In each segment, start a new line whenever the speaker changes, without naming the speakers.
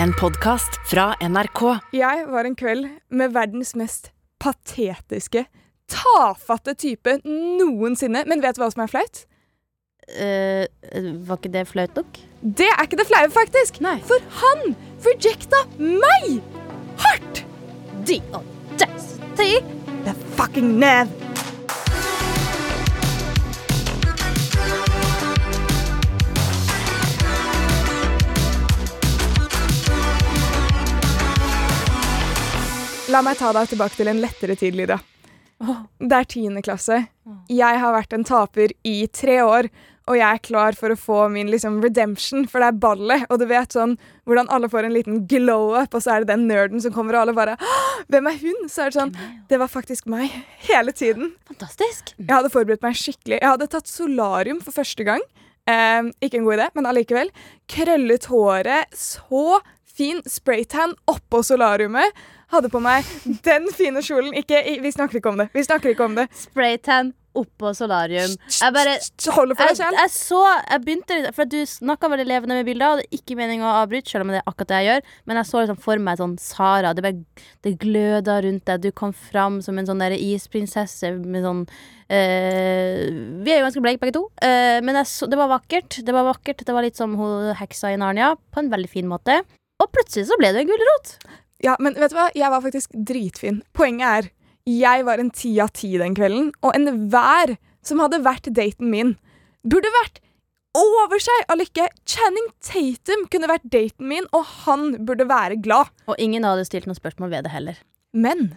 En podkast fra NRK.
Jeg var en kveld med verdens mest patetiske, tafatte type noensinne. Men vet du hva som er flaut?
Eh, var ikke det flaut nok?
Det er ikke det flaue, faktisk.
Nei.
For han rejecta meg! Hardt!
The audacity!
The fucking nev. La meg ta deg tilbake til en lettere tid, Lydia. Det er tiende klasse. Jeg har vært en taper i tre år, og jeg er klar for å få min liksom, redemption, for det er ballet. Og du vet sånn hvordan alle får en liten glow-up, og så er det den nerden som kommer, og alle bare Hvem er hun? Så er det sånn Det var faktisk meg. Hele tiden.
Fantastisk.
Jeg hadde forberedt meg skikkelig. Jeg hadde tatt solarium for første gang. Eh, ikke en god idé, men allikevel. Krøllet håret. Så fin spraytan oppå solariumet. Hadde på meg den fine kjolen. Ikke, vi snakker ikke om det. Vi snakker ikke om det.
Spraytan oppå solarium. Jeg bare
Hold for deg selv.
jeg så Jeg begynte litt For du snakka veldig levende med bilder. og Det er ikke meningen å avbryte, selv om det er akkurat det jeg gjør. Men jeg så liksom for meg sånn Sara. Det, bare, det gløda rundt deg. Du kom fram som en sånn der isprinsesse med sånn eh, Vi er jo ganske bleke begge to, eh, men jeg så, det var vakkert. Det var vakkert Det var litt som hun heksa i Narnia, på en veldig fin måte. Og plutselig så ble du en gulrot.
Ja, men vet du hva? Jeg var faktisk dritfin. Poenget er, jeg var en ti av ti den kvelden, og enhver som hadde vært daten min, burde vært over seg av lykke. Channing Tatum kunne vært daten min, og han burde være glad.
Og ingen hadde stilt noe spørsmål ved det heller.
Men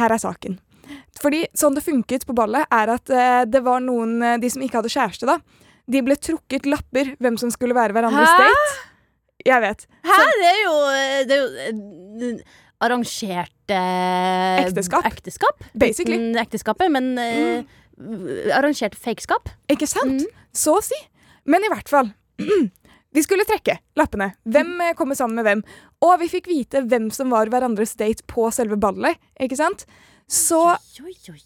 her er saken. Fordi sånn det funket på ballet, er at eh, det var noen, eh, de som ikke hadde kjæreste, da. De ble trukket lapper hvem som skulle være hverandres
Hæ?
date. Jeg vet.
Hæ? Det er jo, det er jo arrangerte arrangert eh,
Ekteskap.
ekteskap.
Basically.
Uten ekteskapet, men eh, arrangert fakeskap.
Ikke sant? Så å si. Men i hvert fall. Vi skulle trekke lappene. Hvem eh, kommer sammen med hvem? Og vi fikk vite hvem som var hverandres date på selve ballet. Ikke sant? Så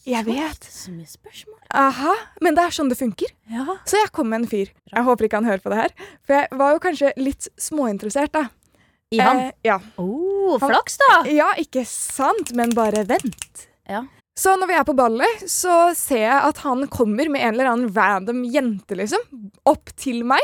Jeg vet.
Så mye spørsmål.
aha. Men det er sånn det funker.
Ja.
Så jeg kom med en fyr. Jeg håper ikke han hører på det her. For jeg var jo kanskje litt småinteressert, da.
I han.
Eh, ja.
Oh, flaks, da!
ja, ikke sant, men bare vent.
Ja.
Så når vi er på ballet, så ser jeg at han kommer med en eller annen random jente, liksom, opp til meg.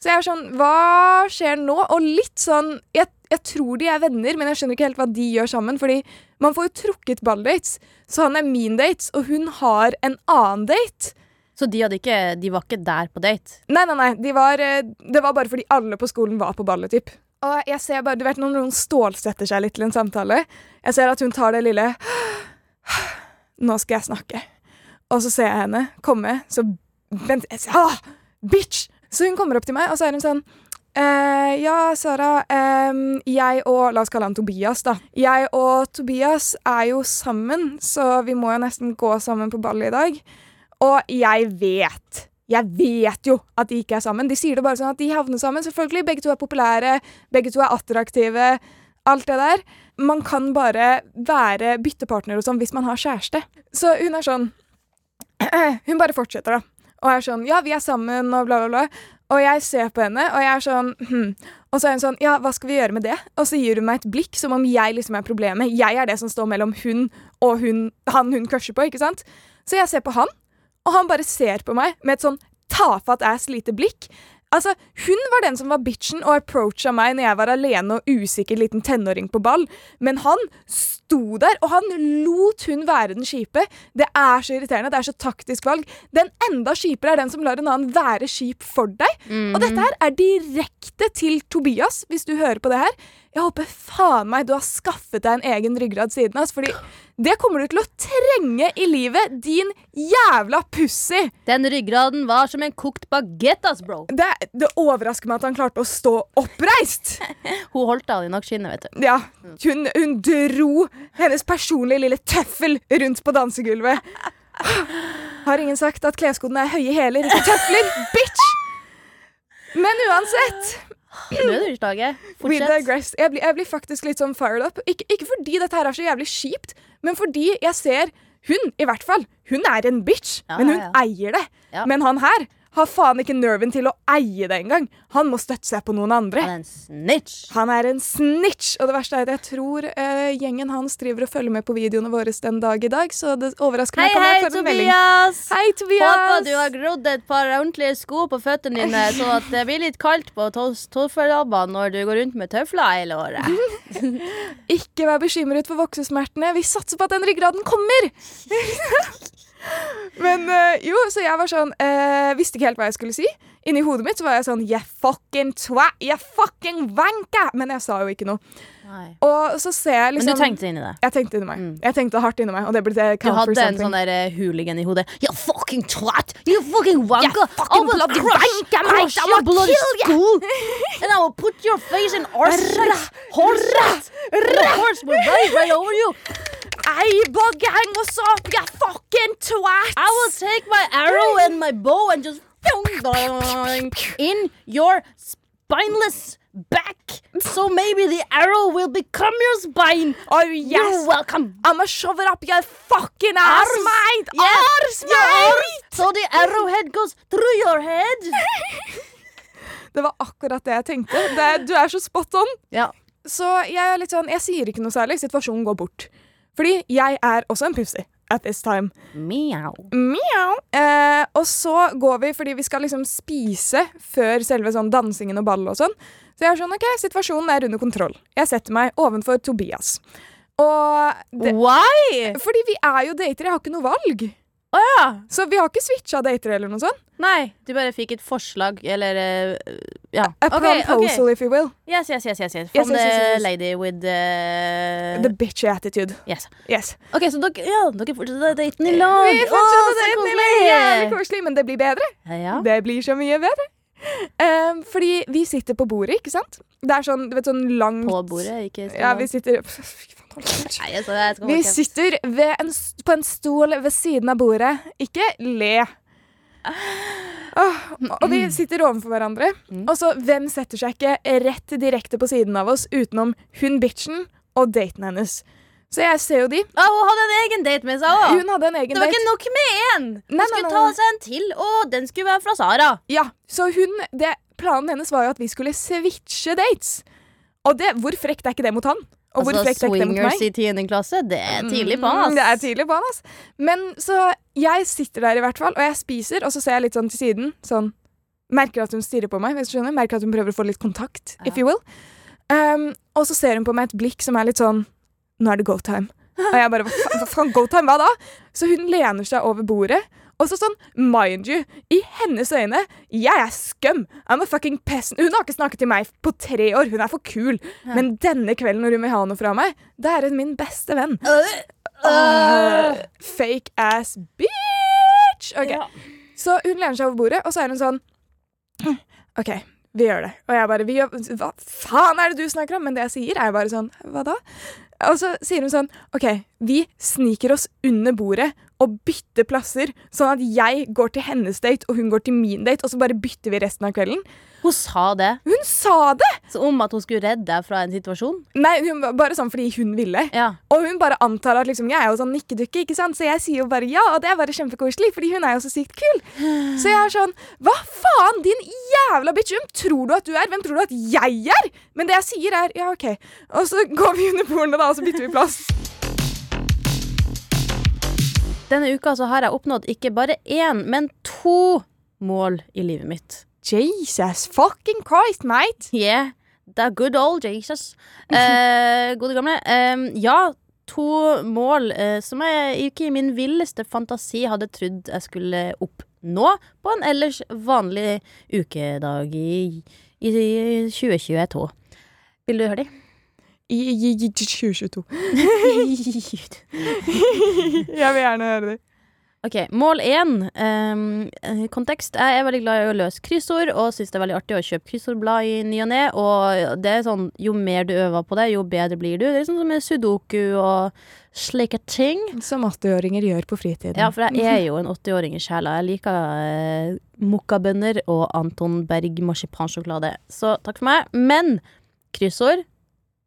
Så jeg er sånn Hva skjer nå? Og litt sånn jeg, jeg tror de er venner, men jeg skjønner ikke helt hva de gjør sammen. Fordi man får jo trukket balldates. Så han er min date, og hun har en annen date.
Så de, ikke, de var ikke der på date?
Nei, nei, nei. De var, eh, det var bare fordi alle på skolen var på ballet, typ. Og jeg ser bare, du vet Når noen stålsetter seg litt til en samtale Jeg ser at hun tar det lille Nå skal jeg snakke. Og så ser jeg henne komme, så Vent ah, Bitch! Så hun kommer opp til meg, og så er hun sånn eh, ja, Sara. em, jeg og La oss kalle han Tobias, da. Jeg og Tobias er jo sammen, så vi må jo nesten gå sammen på ballet i dag. Og jeg vet Jeg vet jo at de ikke er sammen. De sier det bare sånn at de havner sammen. Selvfølgelig, Begge to er populære, begge to er attraktive. Alt det der. Man kan bare være byttepartner og sånn hvis man har kjæreste. Så hun er sånn Hun bare fortsetter, da. Og er sånn Ja, vi er sammen, og bla, bla, bla. Og jeg ser på henne, og jeg er sånn hm. Og så er hun sånn Ja, hva skal vi gjøre med det? Og så gir hun meg et blikk som om jeg liksom er problemet. Jeg er det som står mellom hun og hun, han hun crusher på, ikke sant? Så jeg ser på han, og han bare ser på meg med et sånn tafatt ass lite blikk. Altså, Hun var den som var bitchen og approacha meg når jeg var alene og usikker liten tenåring på ball. Men han sto der, og han lot hun være den kjipe. Det er så irriterende. Det er så taktisk valg. Den enda kjipere er den som lar en annen være kjip for deg. Og dette her er direkte til Tobias, hvis du hører på det her. Jeg håper faen meg du har skaffet deg en egen ryggrad siden. Altså, fordi det kommer du til å trenge i livet, din jævla pussy.
Den ryggraden var som en kokt bagett, ass, bro.
Det, det overrasker meg at han klarte å stå oppreist.
Hun holdt av i nakkeskinnet, vet du.
Ja, hun, hun dro hennes personlige lille tøffel rundt på dansegulvet. Har ingen sagt at kleskodene er høye hæler, ikke tøfler? Bitch! Men uansett We
Fortsett.
Jeg blir, jeg blir faktisk litt sånn fired up. Ikke, ikke fordi dette her er så jævlig kjipt, men fordi jeg ser hun, i hvert fall, hun er en bitch,
Ja,
men hun
ja, ja.
eier det. Men han her, har faen ikke nerven til å eie det engang. Han må støtte seg på noen andre.
Han er en snitch.
Han er en snitch! Og det verste er at jeg tror uh, gjengen hans driver og følger med på videoene våre den dag i dag, så det overrasker meg.
Hei,
hei?
Tobias!
Hei, Tobias!
Håper du har grodd et par ordentlige sko på føttene dine, så at det blir litt kaldt på tolvførlabba når du går rundt med tøfler hele året.
Ikke vær bekymret for voksesmertene. Vi satser på at den ryggraden kommer! Men eh, jo, så jeg var sånn eh, Visste ikke helt hva jeg skulle si. Inni hodet mitt så var jeg sånn Jeg fucking twa... Jeg fucking wanka! Men jeg sa jo ikke noe.
Nei.
Og så ser jeg
Men
liksom
du tenkte inni det.
Jeg tenkte inni meg.
Mm.
Jeg tenkte hardt inni meg, og det ble det
Du hadde en sånn der eh, hooligan i hodet. You fucking twat! You fucking wanker!
You fucking
I will
bloody wanker, mate! I
your
will
bloody school! And I will put your face in! The horse will ride right over you!
Ei, Bogge, heng oss opp, you fucking twat!
I will take my arrow and my bow and just in your spineless back. So maybe the arrow will become your spine.
Oh,
You're
yes!
welcome.
I'ma shove it up your fucking ass,
Arse.
mate!
Yes.
Arse, mate!
So the arrowhead goes through your head.
Det var akkurat det jeg tenkte. Det, du er så spot on.
Ja.
Så jeg er litt sånn, jeg sier ikke noe særlig. Situasjonen går bort. Fordi jeg er også en pussy at this time.
Meow.
Miau. Eh, og så går vi, fordi vi skal liksom spise før selve sånn dansingen og ballet og sånn. Så jeg er sånn, ok, situasjonen er under kontroll. Jeg setter meg ovenfor Tobias. Og det,
Why?
fordi vi er jo dater, jeg har ikke noe valg.
Å ja.
Så vi har ikke switcha dater eller noe sånt.
Nei, du bare fikk et forslag, eller eh, Ja.
A
Ok,
proposal,
ok.
if you will.
Yes, yes, yes, yes, yes.
Yes,
From
yes, yes,
the
yes.
lady with the
The bitchy attitude.
Yes.
Yes.
OK, så dere, ja, dere fortsetter daten i lag.
Vi
Å,
fortsetter
så
daten,
koselig.
eller? Jævlig koselig, men det blir bedre.
Ja.
Det blir så mye bedre. Um, fordi vi sitter på bordet, ikke sant? Det er sånn, du vet, sånn langt
På bordet, ikke
Ja, vi sitter
Altså, jeg skal
Vi sitter ved en, på en stol ved siden av bordet. Ikke le. Oh, og vi sitter overfor hverandre.
Mm.
Og så, hvem setter seg ikke rett direkte på siden av oss utenom hun bitchen og daten hennes? Så jeg ser jo de.
Å, hun hadde en egen date med seg òg.
Hun hadde en egen
Det var
date.
ikke nok med én. Hun
Nei, nei,
skulle
nei,
ta seg en til, og den skulle være fra Sara.
Ja, så hun, det, Planen hennes var jo at vi skulle switche dates. Og det, hvor frekt er ikke det mot han? Og
Altså,
er
swingers i tiende klasse, det er tidlig på
Mm,
han,
Det er
ass.
tidlig på han, ass. Men så jeg sitter der i hvert fall, og jeg spiser, og så ser jeg litt sånn til siden. Sånn Merker at hun stirrer på meg, hvis du skjønner. Merker at hun prøver å få litt kontakt, if you will. Um, og så ser hun på meg et blikk som er litt sånn Nå er det go time. Og jeg bare hva faen go time? Hva da? Så hun lener seg over bordet. Og så sånn, mind you, i hennes øyne, jeg er skum. I'm a fucking peasant. Hun har ikke snakket til meg på tre år. Hun er for kul. Men denne kvelden når hun vil ha noe fra meg, da er hun min beste venn. Øh, fake ass bitch! Ok,
Ja.
Så hun lener seg over bordet, og så er hun sånn OK, vi gjør det. Og jeg bare vi gjør, Hva faen er det du snakker om? Men det jeg sier, er bare sånn Hva da? Og så sier hun sånn OK, vi sniker oss under bordet og bytte plasser, sånn at jeg går til hennes date, og hun går til min date, og så bare bytter vi resten av kvelden.
Hun sa det.
Hun sa det!
Så om at hun skulle redde deg fra en situasjon.
Nei, hun, bare sånn fordi hun ville.
Ja.
Og hun bare antar at liksom, jeg er jo sånn nikkedukke, ikke sant? Så jeg sier jo bare ja, og det er bare kjempekoselig, fordi hun er jo så sykt kul. Så jeg er sånn, hva faen, din jævla bitch, hvem tror du at du er? Hvem tror du at jeg er? Men det jeg sier er, ja, ok. Og så går vi under bordene da, og så bytter vi plass.
Denne uka så har jeg oppnådd ikke bare én, men to mål i livet mitt.
Jesus fucking Christ, mate.
Yeah, the good old Jesus. Eh, gode gamle. Eh, ja, to mål eh, som jeg ikke i min villeste fantasi hadde trodd jeg skulle oppnå på en ellers vanlig ukedag i, i 2022. Vil du høre de?
I, i, i 2022. Jeg vil gjerne høre det.
Ok, Mål én. ehm, eh, kontekst. Jeg er veldig glad i å løse kryssord, og syns det er veldig artig å kjøpe kryssordblad i ny og ne. Og det er sånn, jo mer du øver på det, jo bedre blir du. Det er sånn som med sudoku og slike ting.
Som 80-åringer gjør på fritiden.
Ja, for jeg er jo en 80-åring i sjela. Jeg liker eh, mokkabønner og Anton Berg marsipansjokolade. Så takk for meg. Men kryssord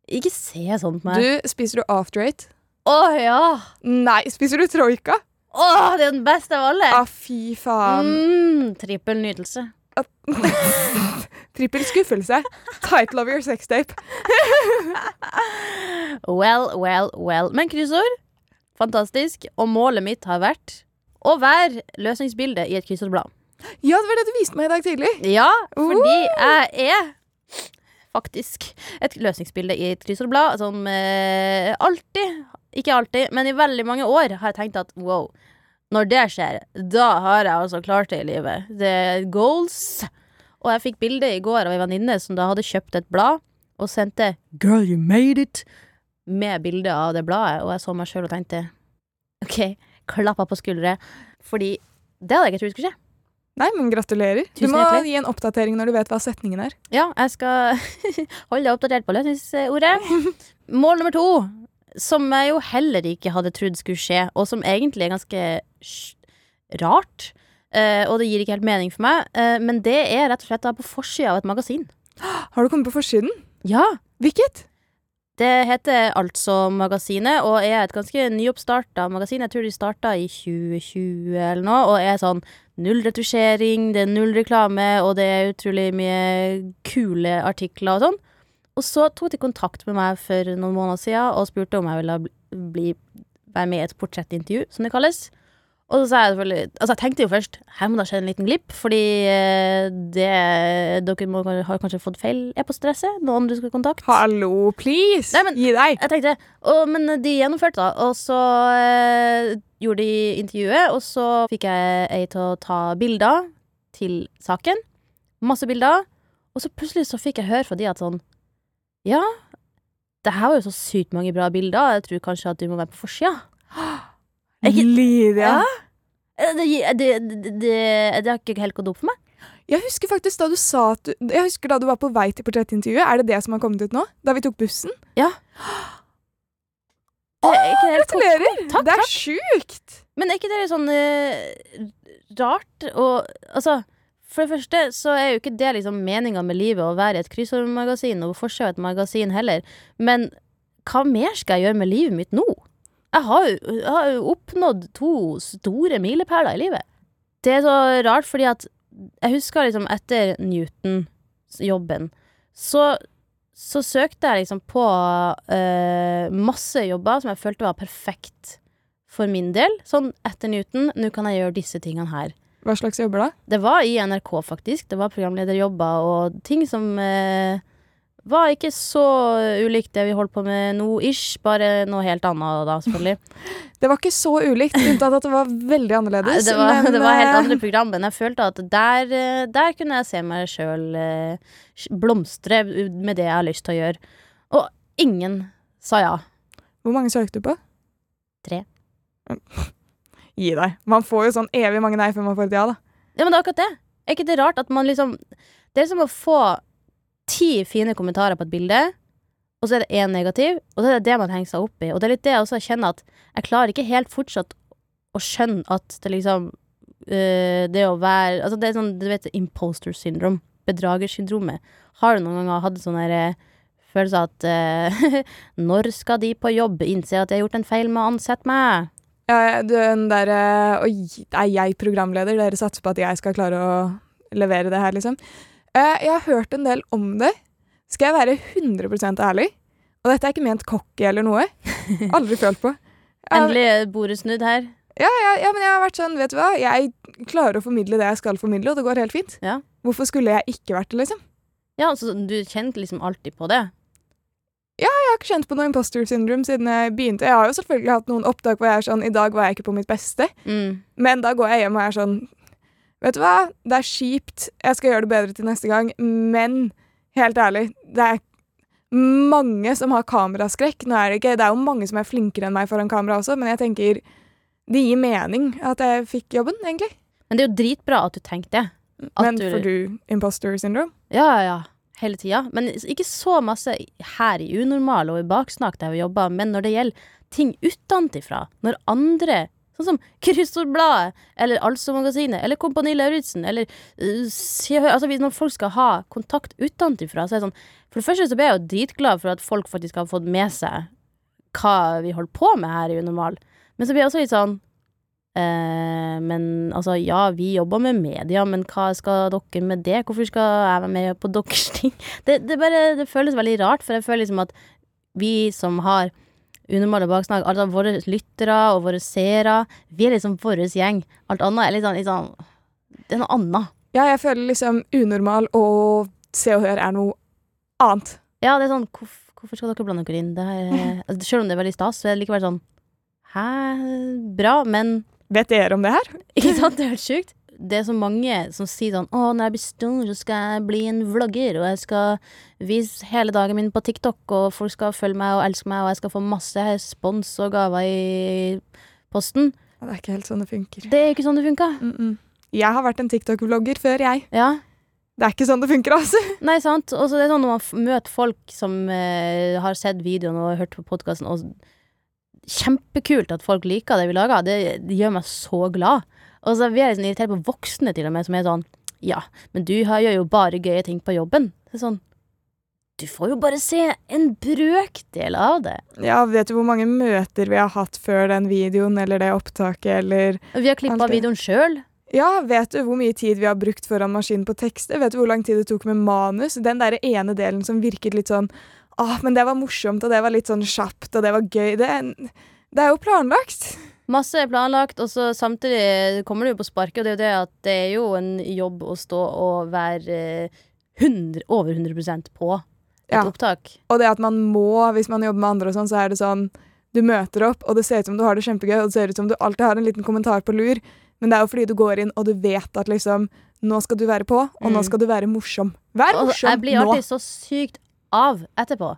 Ikke se sånn på meg.
Du, spiser du after eight?
Å ja!
Nei, spiser du troika?
Åh, det er den beste av alle!
Ah, fy faen.
Mm, Trippel nytelse.
Trippel skuffelse. Title of your sextape.
Well, well, well. Men kryssord, fantastisk. Og målet mitt har vært å være løsningsbildet i et kryssordblad.
Ja, det var det du viste meg i dag tidlig.
Ja, fordi jeg er faktisk et løsningsbilde i et kryssordblad som eh, alltid, ikke alltid, men i veldig mange år har jeg tenkt at wow, når det skjer, da har jeg altså klart det i livet. Det er goals. Og jeg fikk bilde i går av ei venninne som da hadde kjøpt et blad, og sendte 'Girl, you made it' med bilde av det bladet, og jeg så meg sjøl og tenkte OK, klappa på skuldre. Fordi det hadde jeg ikke trodd skulle skje.
Nei, men gratulerer.
Tusen
du må
hjertelig.
gi en oppdatering når du vet hva setningen er.
Ja, jeg skal holde deg oppdatert på løsningsordet. Mål nummer to, som jeg jo heller ikke hadde trodd skulle skje, og som egentlig er ganske rart, eh, og det gir ikke helt mening for meg, eh, men det er rett og slett på forsida av et magasin.
Har du kommet på forsiden?
Ja,
Hvilket?
Det heter altså Magasinet, og er et ganske nyoppstarta magasin. Jeg tror de starta i 2020 eller noe, og er sånn null retusjering, det er null reklame, og det er utrolig mye kule artikler og sånn. Og så tok de kontakt med meg for noen måneder siden og spurte om jeg ville bli, bli, være med i et portrettintervju, som det kalles. Og så sa jeg selvfølgelig Altså, jeg tenkte jo først her må det ha skjedd en liten glipp, fordi eh, det Dere må, har kanskje fått feil e-postadresse? Noen du skal kontakte?
Hallo, please!
Nei, men-
Gi deg!
Jeg tenkte, og, Men de gjennomførte da Og så eh, gjorde de intervjuet Og så fikk jeg ei til å ta bilder Til saken Masse bilder Og så plutselig så fikk jeg høre fra de at sånn Ja, det her var jo så sykt mange bra bilder Jeg tror kanskje at du må være på forsida Ikke-
Lydia.
Ja. det, det, det, det, det har ikke helt gått opp for meg
Jeg husker faktisk da du sa at du Jeg husker da du var på vei til portrettintervjuet. Er det det som har kommet ut nå? Da vi tok bussen?
Ja. er
Gratulerer!
Takk,
det er
takk.
sjukt!
Men er ikke det sånn eh, rart og Altså, for det første så er jo ikke det liksom meninga med livet å være i et kryssordmagasin og forsøke et magasin heller. Men hva mer skal jeg gjøre med livet mitt nå? Jeg har jo, jeg har jo oppnådd to store milepæler i livet. Det er så rart, fordi at jeg husker liksom etter Newton-jobben, så, så søkte jeg liksom på uh, masse jobber som jeg følte var perfekt for min del. Sånn etter Newton, nå kan jeg gjøre disse tingene her.
Hva slags jobber da?
Det var i NRK, faktisk. Det var programlederjobber og ting som eh, var ikke så ulikt det vi holdt på med nå, ish. Bare noe helt annet da, selvfølgelig.
Det var ikke så ulikt, unntatt at det var veldig
Nei,
annerledes.
det, var,
men,
det var helt
eh,
andre program, men jeg følte at der, eh, der kunne jeg se meg sjøl blomstre med det jeg har lyst til å gjøre. Og ingen sa ja.
Hvor mange søkte du på?
Tre.
Gi deg. Man får jo sånn evig mange nei før man får et ja, da.
Ja, men det er akkurat det. Er ikke det rart at man liksom Det er som å få ti fine kommentarer på et bilde, og så er det én negativ, og så er det det man henger seg opp i. Og det er litt det jeg også kjenner at jeg klarer ikke helt fortsatt å skjønne at det liksom øh, Det å være Altså, det er sånn, du vet, imposter syndrome. Bedragersyndromet. Har du noen ganger hatt sånn der eh, følelse av at øh, Når skal de på jobb innse at de har gjort en feil med å ansette meg?
Ja, den derre Oi, er jeg programleder? Dere satser på at jeg skal klare å levere det her, liksom. Eh, jeg har hørt en del om det. Skal jeg være 100% ærlig? Og dette er ikke ment cocky eller noe. Aldri følt på. Jeg,
Endelig bordet snudd her.
ja, ja, ja, men jeg har vært sånn, vet du hva? Jeg klarer å formidle det jeg skal formidle, og det går helt fint.
Ja.
Hvorfor skulle jeg ikke vært det, liksom?
Ja, altså, du kjente liksom alltid på det.
Ja, Jeg har ikke kjent på noe imposter syndrome siden jeg begynte. Jeg har jo selvfølgelig hatt noen opptak hvor jeg er sånn I dag var jeg ikke på mitt beste.
Mm.
Men da går jeg hjem og er sånn Vet du hva, det er kjipt. Jeg skal gjøre det bedre til neste gang. Men helt ærlig, det er mange som har kameraskrekk. Nå er det ikke Det er jo mange som er flinkere enn meg foran kamera også, men jeg tenker det gir mening at jeg fikk jobben, egentlig.
Men det er jo dritbra at du tenker det.
Men
du-
får du imposter syndrome?
Ja, ja, ja. Hele tida. Men ikke så masse her i Unormal og i Baksnakk der vi jobber, men når det gjelder ting utenfra, når andre Sånn som Kryssordbladet, eller Altså-magasinet, eller Kompani Lauritzen, eller uh, Se Hør Altså når folk skal ha kontakt utenfra, så er det sånn For det første så blir jeg jo dritglad for at folk faktisk har fått med seg hva vi holder på med her i Unormal. Men så blir jeg også litt sånn Uh, men altså, ja, vi jobber med media, men hva skal dere med det? Hvorfor skal jeg være med på deres ting? Det, det, bare, det føles veldig rart, for jeg føler liksom at vi som har unormale baksnakk, altså våre lyttere og våre seere, vi er liksom vår gjeng. Alt annet er litt sånn, litt sånn Det er noe annet.
Ja, jeg føler liksom unormal og Se og Hør er noe annet.
Ja, det er sånn hvorf, Hvorfor skal dere blande dere inn? Det er, altså, selv om det er veldig stas, så er det likevel sånn Hæ? Bra, men
Vet dere om det her?
Ikke sant? Det er helt sjukt. Det er så mange som sier sånn Å, når jeg blir stor, så skal jeg bli en vlogger, og jeg skal vise hele dagen min på TikTok, og folk skal følge meg og elske meg, og jeg skal få masse spons og gaver i posten.
Det er ikke helt sånn det funker.
Det er ikke sånn det funka.
Mm -mm. Jeg har vært en TikTok-vlogger før, jeg.
Ja.
Det er ikke sånn det funker, altså.
Nei, sant. Og så det er sånn når man møter folk som eh, har sett videoen og hørt på podkasten, og kjempekult at folk liker det vi lager. Det, det gjør meg så glad. Og så blir jeg liksom irritert på voksne til og med, som er sånn Ja, men du gjør jo bare gøye ting på jobben. Det er sånn Du får jo bare se en brøkdel av det.
Ja, vet du hvor mange møter vi har hatt før den videoen eller det opptaket, eller
Vi har klippa videoen sjøl.
Ja, vet du hvor mye tid vi har brukt foran maskinen på tekster? Vet du hvor lang tid det tok med manus? Den der ene delen som virket litt sånn Åh, men det var morsomt, og det var litt sånn kjapt, og det var gøy. Det, det er jo planlagt.
Masse er planlagt, og så samtidig kommer det jo på sparket, og det er jo det at det er jo en jobb å stå og være eh, 100, over 100 på et
Ja.
opptak.
Og det at man må, hvis man jobber med andre og sånn, så er det sånn Du møter opp, og det ser ut som du har det kjempegøy, og det ser ut som du alltid har en liten kommentar på lur, men det er jo fordi du går inn, og du vet at liksom Nå skal du være på, og nå
Mm.
skal du være morsom. Vær morsom nå!
jeg blir
nå!
alltid så sykt av etterpå.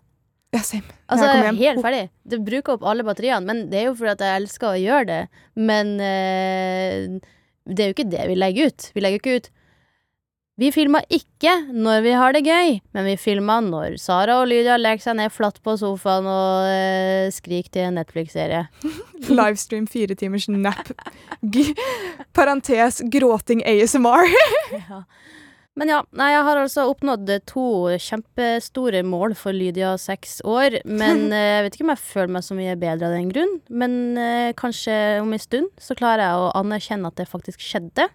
Ja, same.
Altså, jeg er helt ferdig. Det bruker opp alle batteriene, men det er jo fordi at jeg elsker å gjøre det. Men eh, det er jo ikke det vi legger ut. Vi legger jo ikke ut Vi filmer ikke når vi har det gøy, men vi filmer når Sara og Lydia legger seg ned flatt på sofaen og uh, skriker til en Netflix-serie.
Livestream fire timers nap. G parentes gråting ASMR.
Ja. Men ja, nei, jeg har altså oppnådd to kjempestore mål for Lydia seks år. Men eh, jeg vet ikke om jeg føler meg så mye bedre av den grunn. Men eh, kanskje om en stund så klarer jeg å anerkjenne at det faktisk skjedde.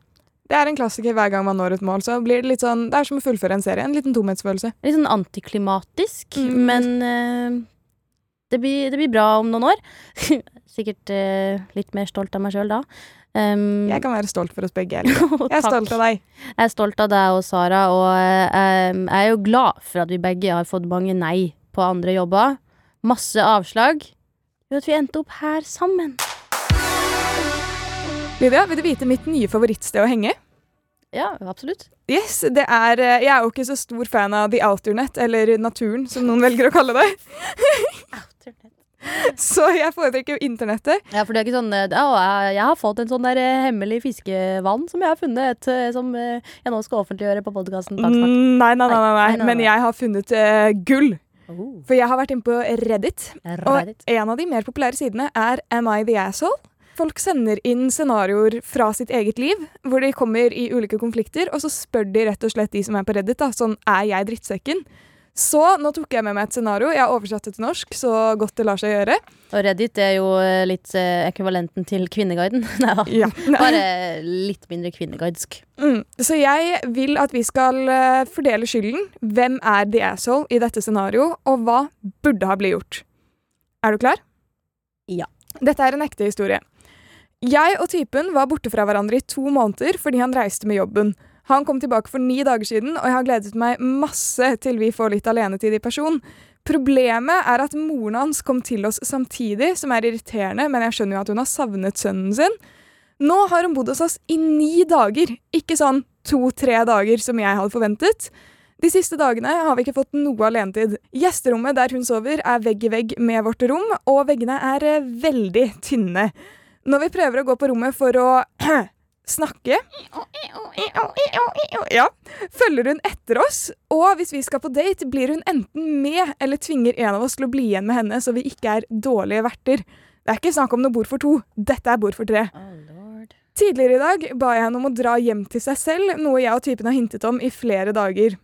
Det er en klassiker hver gang man når et mål. så blir Det litt sånn, det er som å fullføre en serie. En liten tomhetsfølelse.
Litt sånn antiklimatisk,
Mm.
men eh, det, blir, det blir bra om noen år. Sikkert eh, litt mer stolt av meg sjøl da. Um,
Jeg kan være stolt for oss begge. Ellen. Jeg er stolt av deg.
Jeg er stolt av deg og Sara, og um, jeg er jo glad for at vi begge har fått mange nei på andre jobber. Masse avslag. Og at vi endte opp her sammen.
Lydia, vil du vite mitt nye favorittsted å henge?
Ja, absolutt.
Yes, det er eh, Jeg er jo ikke så stor fan av The Outernet, eller naturen, som noen velger å kalle det. Så jeg foretrekker jo internettet.
Ja, for det er ikke sånn eh, Å, jeg, jeg har fått en sånn der eh, hemmelig fiskevann som jeg har funnet, eh, som eh, jeg nå skal offentliggjøre på podkasten.
Mm, Nei, nei, nei, nei,
Nei, nei,
nei.
nei,
Men
nei.
jeg har funnet eh, gull.
Oh.
For jeg har vært inne på Reddit, og
Reddit.
en av de mer populære sidene er Am I the Asshole? Folk sender inn scenarioer fra sitt eget liv, hvor de kommer i ulike konflikter, og så spør de rett og slett de som er på Reddit, da, sånn er jeg drittsekken? Så nå tok jeg med meg et scenario. Jeg har oversatt det til norsk, så godt det lar seg gjøre.
Og Reddit er jo eh, litt eh, ekvivalenten til Kvinneguiden. Nei da.
Ja.
Bare litt mindre kvinneguidsk.
Mm. Så jeg vil at vi skal eh, fordele skylden. Hvem er the asshole i dette scenarioet, og hva burde ha blitt gjort? Er du klar?
Ja.
Dette er en ekte historie. Jeg og typen var borte fra hverandre i to måneder fordi han reiste med jobben. Han kom tilbake for ni dager siden, og jeg har gledet meg masse til vi får litt alenetid i person. Problemet er at moren hans kom til oss samtidig, som er irriterende, men jeg skjønner jo at hun har savnet sønnen sin. Nå har hun bodd hos oss i ni dager, ikke sånn to-tre dager som jeg hadde forventet. De siste dagene har vi ikke fått noe alenetid. Gjesterommet der hun sover er vegg i vegg med vårt rom, og veggene er eh, veldig tynne. Når vi prøver å gå på rommet for å snakke Ja, følger hun etter oss, og hvis vi skal på date, blir hun enten med eller tvinger en av oss til å bli igjen med henne, så vi ikke er dårlige verter. Det er ikke snakk om noe bord for to, dette er bord for tre. Tidligere i dag ba jeg henne om å dra hjem til seg selv, noe jeg og typen har hintet om i flere dager.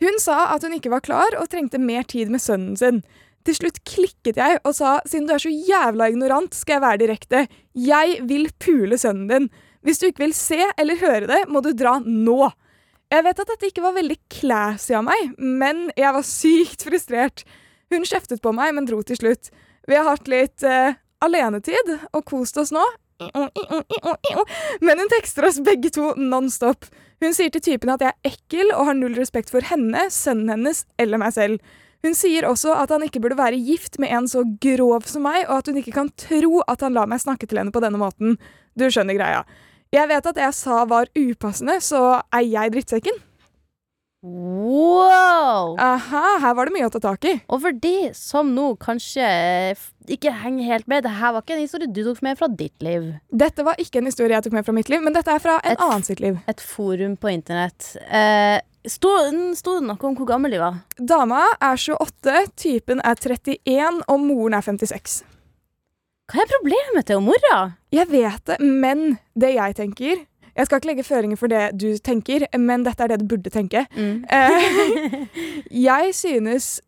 Hun sa at hun ikke var klar og trengte mer tid med sønnen sin. Til slutt klikket jeg og sa siden du er så jævla ignorant, skal jeg være direkte. Jeg vil pule sønnen din. Hvis du ikke vil se eller høre det, må du dra nå. Jeg vet at dette ikke var veldig classy av meg, men jeg var sykt frustrert. Hun kjeftet på meg, men dro til slutt. Vi har hatt litt uh, alenetid og kost oss nå. Men hun tekster oss begge to nonstop. Hun sier til typen at jeg er ekkel og har null respekt for henne, sønnen hennes eller meg selv. Hun sier også at han ikke burde være gift med en så grov som meg, og at hun ikke kan tro at han lar meg snakke til henne på denne måten. Du skjønner greia. Jeg vet at det jeg sa var upassende, så er jeg drittsekken?
Wow!
Aha, her var det mye å ta tak i.
Og for de som nå kanskje ikke henger helt med, det her var ikke en historie du tok med fra ditt liv.
Dette var ikke en historie jeg tok med fra mitt liv, men dette er fra en
Et-
annen sitt liv.
Et forum på internett. Eh, Sto sto det noe om hvor gammel de var?
Dama er 28, typen er 31, og moren er 56.
Hva er problemet til mora?
Jeg vet det, men det jeg tenker Jeg skal ikke legge føringer for det du tenker, men dette er det du burde tenke.
Mm.
Eh, jeg synes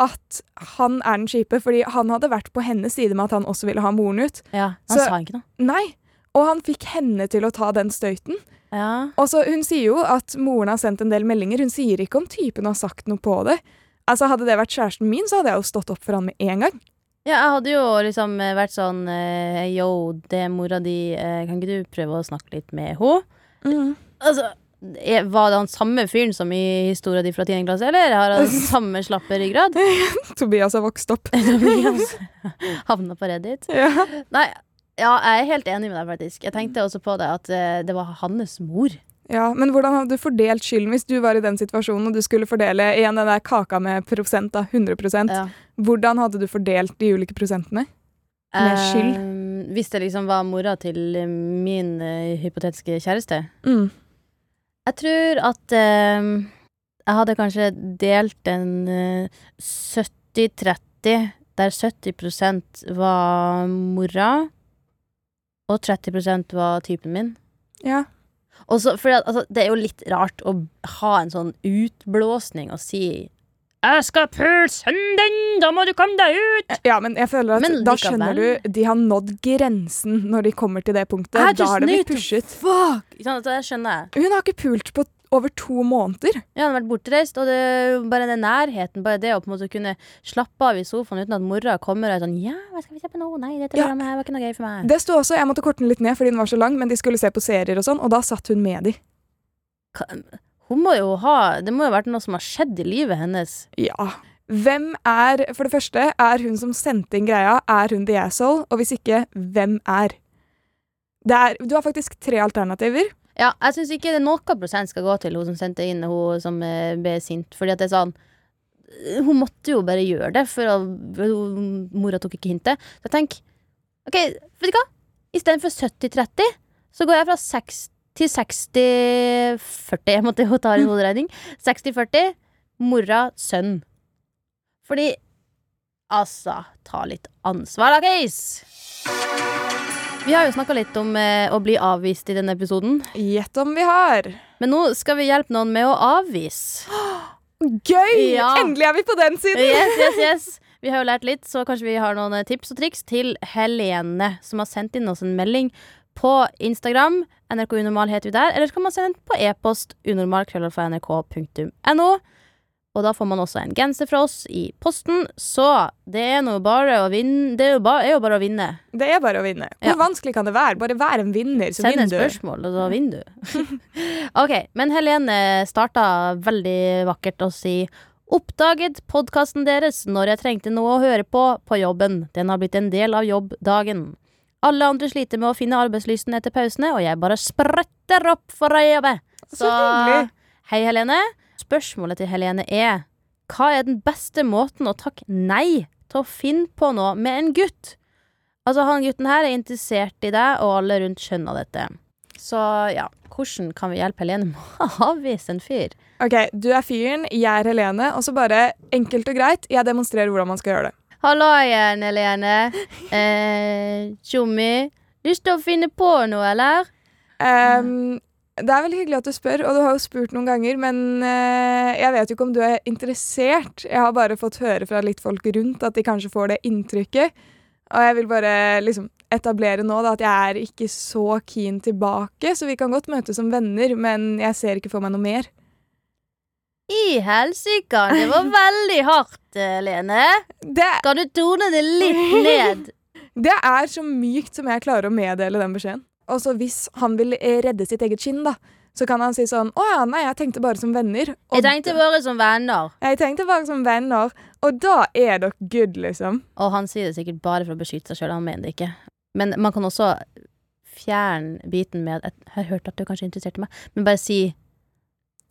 at han er den kjipe, fordi han hadde vært på hennes side med at han også ville ha moren ut.
Ja, han
Så-
sa ikke noe.
Nei. Og han fikk henne til å ta den støyten.
Ja.
Og så Hun sier jo at moren har sendt en del meldinger. Hun sier ikke om typen har sagt noe på det. Altså Hadde det vært kjæresten min, så hadde jeg jo stått opp for han med en gang.
Ja, jeg hadde jo liksom eh, vært sånn eh, Yo, det er mora di, eh, kan ikke du prøve å snakke litt med henne? Altså, er- var det han samme fyren som i historia di fra 10. klasse, eller har han samme slappe ryggrad?
Tobias har vokst opp.
Tobias havna på Reddit?
Ja.
Nei, ja, jeg er helt enig med deg, faktisk. Jeg tenkte også på det at eh, det var hans mor.
Ja, Men hvordan hadde du fordelt skylden hvis du var i den situasjonen og du skulle fordele igjen den der kaka med prosent, da, 100
Ja.
Hvordan hadde du fordelt de ulike prosentene? Med skyld?
Eh, hvis det liksom var mora til eh, min uh, hypotetiske kjæreste.
Mm.
Jeg tror at uh, jeg hadde kanskje delt en uh, 70-30, der 70% var mora, og 30% var typen min.
Ja.
Og for altså, det er jo litt rart å ha en sånn utblåsning og si 'Jeg skal pule sønnen da må du komme deg ut'.
ja, men jeg føler at
Men
da skjønner du de har nådd grensen når de kommer til det punktet.
I
Da har det blitt pushet.
Fuck! Ikke det skjønner jeg.
Hun har ikke pult på over to måneder.
Ja, han har vært bortreist, og det bare den nærheten, bare det å på en måte kunne slappe av i sofaen uten at mora kommer og er sånn 'Ja, hva skal vi se på nå?' Nei, dette
Ja.
programmet her var ikke noe gøy for meg.
Det sto også, Jeg måtte korte den litt ned fordi den var så lang, men de skulle se på serier og sånn, og da satt hun med de.
Hun må jo ha Det må jo ha vært noe som har skjedd i livet hennes.
Ja. Hvem er For det første, er hun som sendte inn greia, er hun the asshole? Og hvis ikke, hvem er? Det er du har faktisk tre alternativer.
Ja, jeg syns ikke det noe prosent skal gå til hun som sendte inn, hun som eh, ble sint, fordi at det er sånn Hun måtte jo bare gjøre det, for hun- mora tok ikke hintet. Så jeg tenker OK, vet du hva? Istedenfor 70-30, så går jeg fra 6 til 60-40. Jeg måtte jo ta en hoderegning. 60-40. Mora, sønn. Fordi Altså, ta litt ansvar, da, case! Vi har jo snakka litt om eh, å bli avvist i denne episoden.
Gjett om vi har.
Men nå skal vi hjelpe noen med å avvise.
Gøy!
Ja.
Endelig er vi på den siden!
Yes, yes, yes. Vi har jo lært litt, så kanskje vi har noen eh, tips og triks til Helene, som har sendt inn oss en melding på Instagram. NRK Unormal heter vi der. Eller så kan man sende den på e-post unormal.nrk.no. Og da får man også en genser fra oss i posten. Så det er nå bare å vinne. Det er jo, ba, er jo bare å vinne.
Det er bare å vinne. Hvor
Ja.
vanskelig kan det være? Bare vær en vinner, så
Send et spørsmål, og da vinner du. ok, men Helene starta veldig vakkert å si Oppdaget podkasten deres når jeg trengte noe å høre på på jobben. Den har blitt en del av jobbdagen. Alle andre sliter med å finne arbeidslysten etter pausene, og jeg bare spretter opp for å jobbe.
Så så
hei, Helene. Spørsmålet til Helene er Hva er den beste måten å takke nei til å finne på noe med en gutt? Altså, han gutten her er interessert i deg, og alle rundt skjønner dette. Så ja, hvordan kan vi hjelpe Helene med å avvise en fyr?
Ok, du er fyren, jeg er Helene, og så bare enkelt og greit, jeg demonstrerer hvordan man skal gjøre det.
Hallo igjen, Helene. Eh, Tjommi. Lyst til å finne på noe, eller?
Ehm, Det er veldig hyggelig at du spør, og du har jo spurt noen ganger, men eh, jeg vet jo ikke om du er interessert. Jeg har bare fått høre fra litt folk rundt at de kanskje får det inntrykket. Og jeg vil bare liksom etablere nå da, at jeg er ikke så keen tilbake, så vi kan godt møtes som venner, men jeg ser ikke for meg noe mer.
I helsike, det var veldig hardt, eh, Lene.
Det,
Kan du tone det litt ned?
det er så mykt som jeg klarer å meddele den beskjeden. Og så hvis han vil eh, redde sitt eget skinn, da, så kan han si sånn Å ja, nei, jeg tenkte bare som venner. Og
Jeg tenkte bare som venner.
jeg tenkte bare som venner, og da er dere good, liksom.
Og han sier det sikkert bare for å beskytte seg sjøl, han mener det ikke. Men man kan også fjerne biten med at Jeg har hørt at du kanskje interesserte meg, men bare si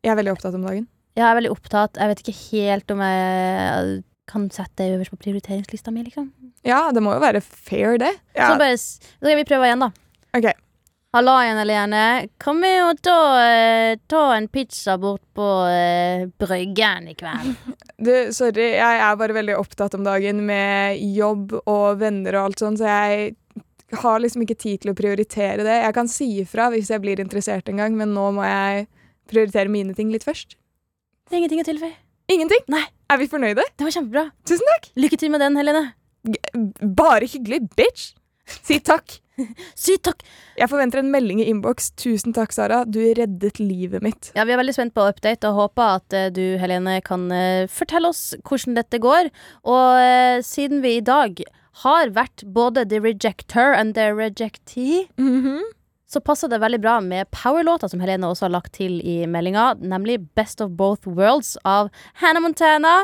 Jeg er veldig opptatt om dagen.
Jeg er veldig opptatt, jeg vet ikke helt om jeg kan sette det øverst på prioriteringslista mi, liksom.
Ja, det må jo være fair, det. Ja,
Så bare Så kan vi prøve igjen, da.
OK.
Halla igjen, Helene. Kom med og ta, eh, ta en pizza bort på eh, Bryggen i kveld.
Du, sorry, jeg er bare veldig opptatt om dagen med jobb og venner og alt sånn, så jeg har liksom ikke tid til å prioritere det. Jeg kan si ifra hvis jeg blir interessert en gang, men nå må jeg prioritere mine ting litt først.
Det er ingenting å tilføye.
Ingenting?
Nei.
Er vi fornøyde?
Det var kjempebra.
Tusen takk!
Lykke til med den, Helene.
G- Bare hyggelig, bitch! Si takk.
Si takk.
Jeg forventer en melding i innboks. Tusen takk, Sara. Du reddet livet mitt.
Ja, Vi er veldig spent på update og håper at eh, du, Helene, kan eh, fortelle oss hvordan dette går. Og eh, siden vi i dag har vært både the rejector and the rejectee,
Mhm.
så passer det veldig bra med powerlåta som Helene også har lagt til i meldinga, nemlig Best of Both Worlds av Hannah Montana.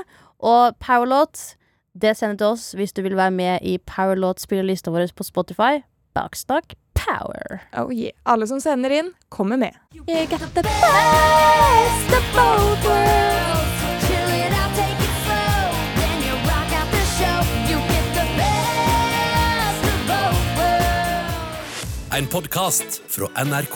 Og powerlåt, det sender til oss hvis du vil være med i powerlåt-spillerlista vår på Spotify. Baksnakk power.
Oh yeah. Alle som sender inn, kommer med.
You got the best of both worlds.
Chill it out, take it slow. Then you rock out the show. You get the best of both worlds.
En podkast fra NRK.